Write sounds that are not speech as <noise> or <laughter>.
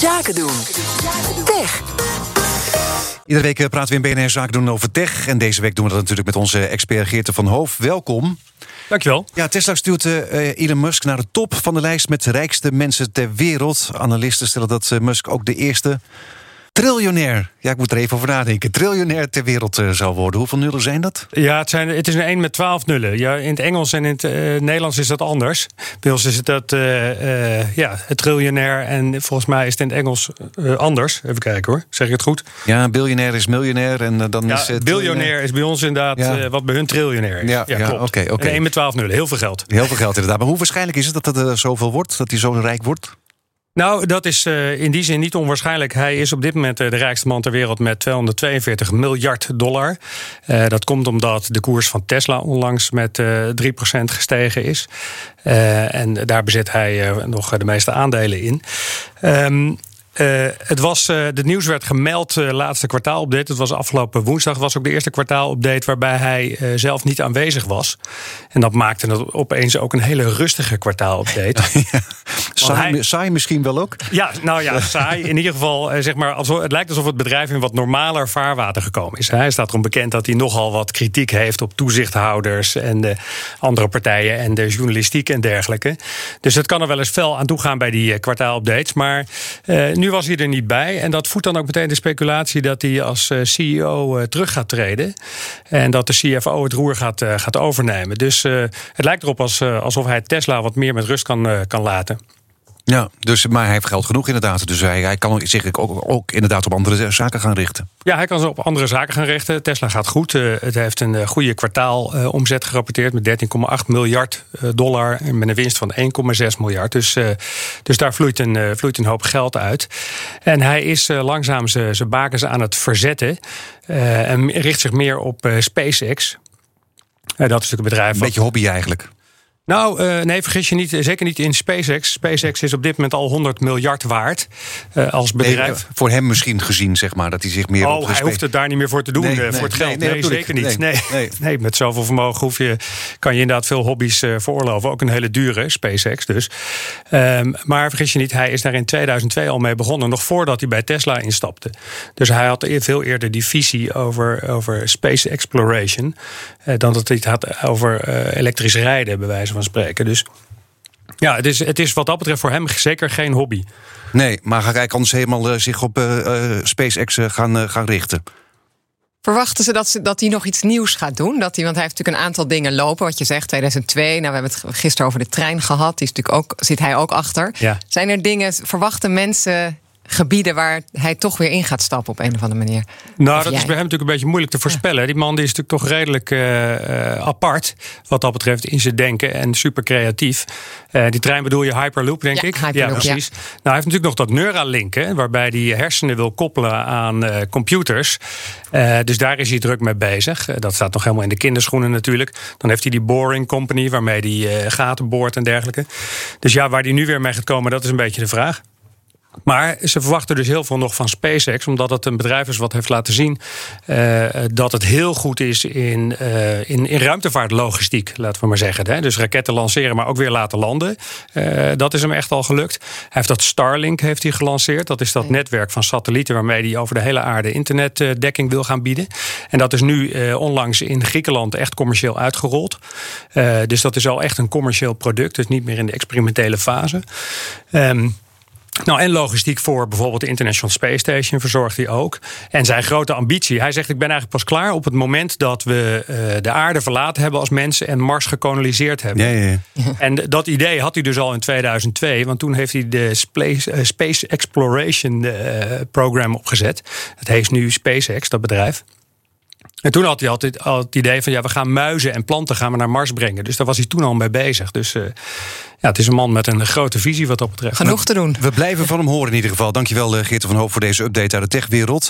Zaken doen. Tech. Iedere week eh, praten we in BNR Zaken doen over tech. En deze week doen we dat natuurlijk met onze expert Geerte van Hoof. Welkom. Dankjewel. Ja, Tesla stuurt uh, Elon Musk naar de top van de lijst met de rijkste mensen ter wereld. Analisten stellen dat uh, Musk ook de eerste triljonair. Ja, ik moet er even over nadenken. Triljonair ter wereld uh, zal worden. Hoeveel nullen zijn dat? Ja, het, zijn, het is een 1 met 12 nullen. Ja, in het Engels en in het uh, Nederlands is dat anders. Bij ons is het dat, uh, ja, het triljonair. En volgens mij is het in het Engels anders. Even kijken hoor. Zeg ik het goed? Ja, biljonair is miljonair. En dan ja, is het. Biljonair is bij ons inderdaad ja. wat bij hun triljonair is. Ja, ja. Okay, okay. 1 met 12 nullen. Heel veel geld. Heel veel geld inderdaad. Maar hoe waarschijnlijk is het dat het zoveel wordt? Dat hij zo rijk wordt? Nou, dat is uh, in die zin niet onwaarschijnlijk. Hij is op dit moment uh, de rijkste man ter wereld met 242 miljard dollar. Uh, dat komt omdat de koers van Tesla onlangs met 3% gestegen is. en daar bezit hij nog de meeste aandelen in. Uh, het was, uh, nieuws werd gemeld, uh, laatste kwartaalupdate. Het was afgelopen woensdag, was ook de eerste kwartaalupdate waarbij hij zelf niet aanwezig was. En dat maakte het opeens ook een hele rustige kwartaalupdate. <laughs> ja. Saai, hij, saai misschien wel ook? Ja, nou ja, <laughs> saai. In ieder geval, zeg maar, alsof, het lijkt alsof het bedrijf in wat normaler vaarwater gekomen is. Hij staat erom bekend dat hij nogal wat kritiek heeft op toezichthouders en de andere partijen en de journalistiek en dergelijke. Dus het kan er wel eens fel aan toe gaan bij die kwartaalupdates. Maar nu nu was hij er niet bij. En dat voedt dan ook meteen de speculatie dat hij als eh, CEO eh, terug gaat treden. En dat de CFO het roer gaat, eh, gaat overnemen. Dus het lijkt erop als, alsof hij Tesla wat meer met rust kan, kan laten. Ja, dus, maar hij heeft geld genoeg inderdaad. Dus hij, hij kan zich ook, ook inderdaad op andere zaken gaan richten. Ja, hij kan zich op andere zaken gaan richten. Tesla gaat goed. Uh, het heeft een uh, goede kwartaalomzet uh, gerapporteerd met 13,8 miljard dollar. En met een winst van 1,6 miljard. Dus, dus daar vloeit een, vloeit een hoop geld uit. En hij is langzaam zijn bakens aan het verzetten. en richt zich meer op SpaceX. dat is natuurlijk een bedrijf. Een beetje hobby eigenlijk. Nou, uh, nee, vergis je niet. Zeker niet in SpaceX. SpaceX is op dit moment al 100 miljard waard. Uh, als bedrijf. Nee, voor hem misschien gezien, zeg maar, dat hij zich meer. Oh, op hij hoeft het daar niet meer voor te doen. Nee, uh, voor het geld. Nee, zeker niet. Nee, nee. met zoveel vermogen hoef je, kan je inderdaad veel hobby's veroorloven. Ook een hele dure SpaceX dus. Um, maar vergis je niet, hij is daar in 2002 al mee begonnen. Nog voordat hij bij Tesla instapte. Dus hij had veel eerder die visie over, over space exploration. dan dat hij het had over elektrisch rijden, bij wijze van spreken. Dus ja, het is, het is wat dat betreft voor hem zeker geen hobby. Nee, maar ga hij anders helemaal uh, zich op uh, uh, SpaceX gaan, gaan richten? Verwachten ze dat, ze dat hij nog iets nieuws gaat doen? Dat hij, want hij heeft natuurlijk een aantal dingen lopen. Wat je zegt, 2002. Nou, we hebben het gisteren over de trein gehad. Die is natuurlijk ook, zit hij ook achter. Ja. Zijn er dingen, verwachten mensen gebieden waar hij toch weer in gaat stappen op een of andere manier. Nou, dat is bij hem natuurlijk een beetje moeilijk te voorspellen. Die man die is natuurlijk toch redelijk uh, apart wat dat betreft in zijn denken en super creatief. Uh, die trein bedoel je Hyperloop, denk ja, ik? Hyperloop, ja, precies. Nou, hij heeft natuurlijk nog dat Neuralink, hè, waarbij hij hersenen wil koppelen aan uh, computers. dus daar is hij druk mee bezig. dat staat nog helemaal in de kinderschoenen natuurlijk. Dan heeft hij die Boring Company, waarmee hij gaten boort en dergelijke. Dus ja, waar hij nu weer mee gaat komen, dat is een beetje de vraag. Maar ze verwachten dus heel veel nog van SpaceX, omdat het een bedrijf is wat heeft laten zien uh, dat het heel goed is in, uh, in, in ruimtevaartlogistiek, laten we maar zeggen. Hè? Dus raketten lanceren, maar ook weer laten landen. Uh, dat is hem echt al gelukt. Hij heeft dat Starlink heeft hij gelanceerd. Dat is dat netwerk van satellieten waarmee hij over de hele aarde internetdekking wil gaan bieden. En dat is nu onlangs in Griekenland echt commercieel uitgerold. dus dat is al echt een commercieel product, dus niet meer in de experimentele fase. Um, nou, en logistiek voor bijvoorbeeld de International Space Station verzorgt hij ook. En zijn grote ambitie. Hij zegt: Ik ben eigenlijk pas klaar op het moment dat we uh, de aarde verlaten hebben als mensen en Mars gekoloniseerd hebben. Ja, ja, <laughs> En dat idee had hij dus al in 2002, want toen heeft hij de Space, uh, Space Exploration uh, Program opgezet. Het heet nu SpaceX, dat bedrijf. En toen had hij altijd al het idee van ja, we gaan muizen en planten gaan we naar Mars brengen. Dus daar was hij toen al mee bezig. Dus uh, ja, het is een man met een grote visie wat dat betreft. Genoeg te doen. We blijven van hem horen in ieder geval. Dankjewel Geert van Hoop voor deze update uit de techwereld.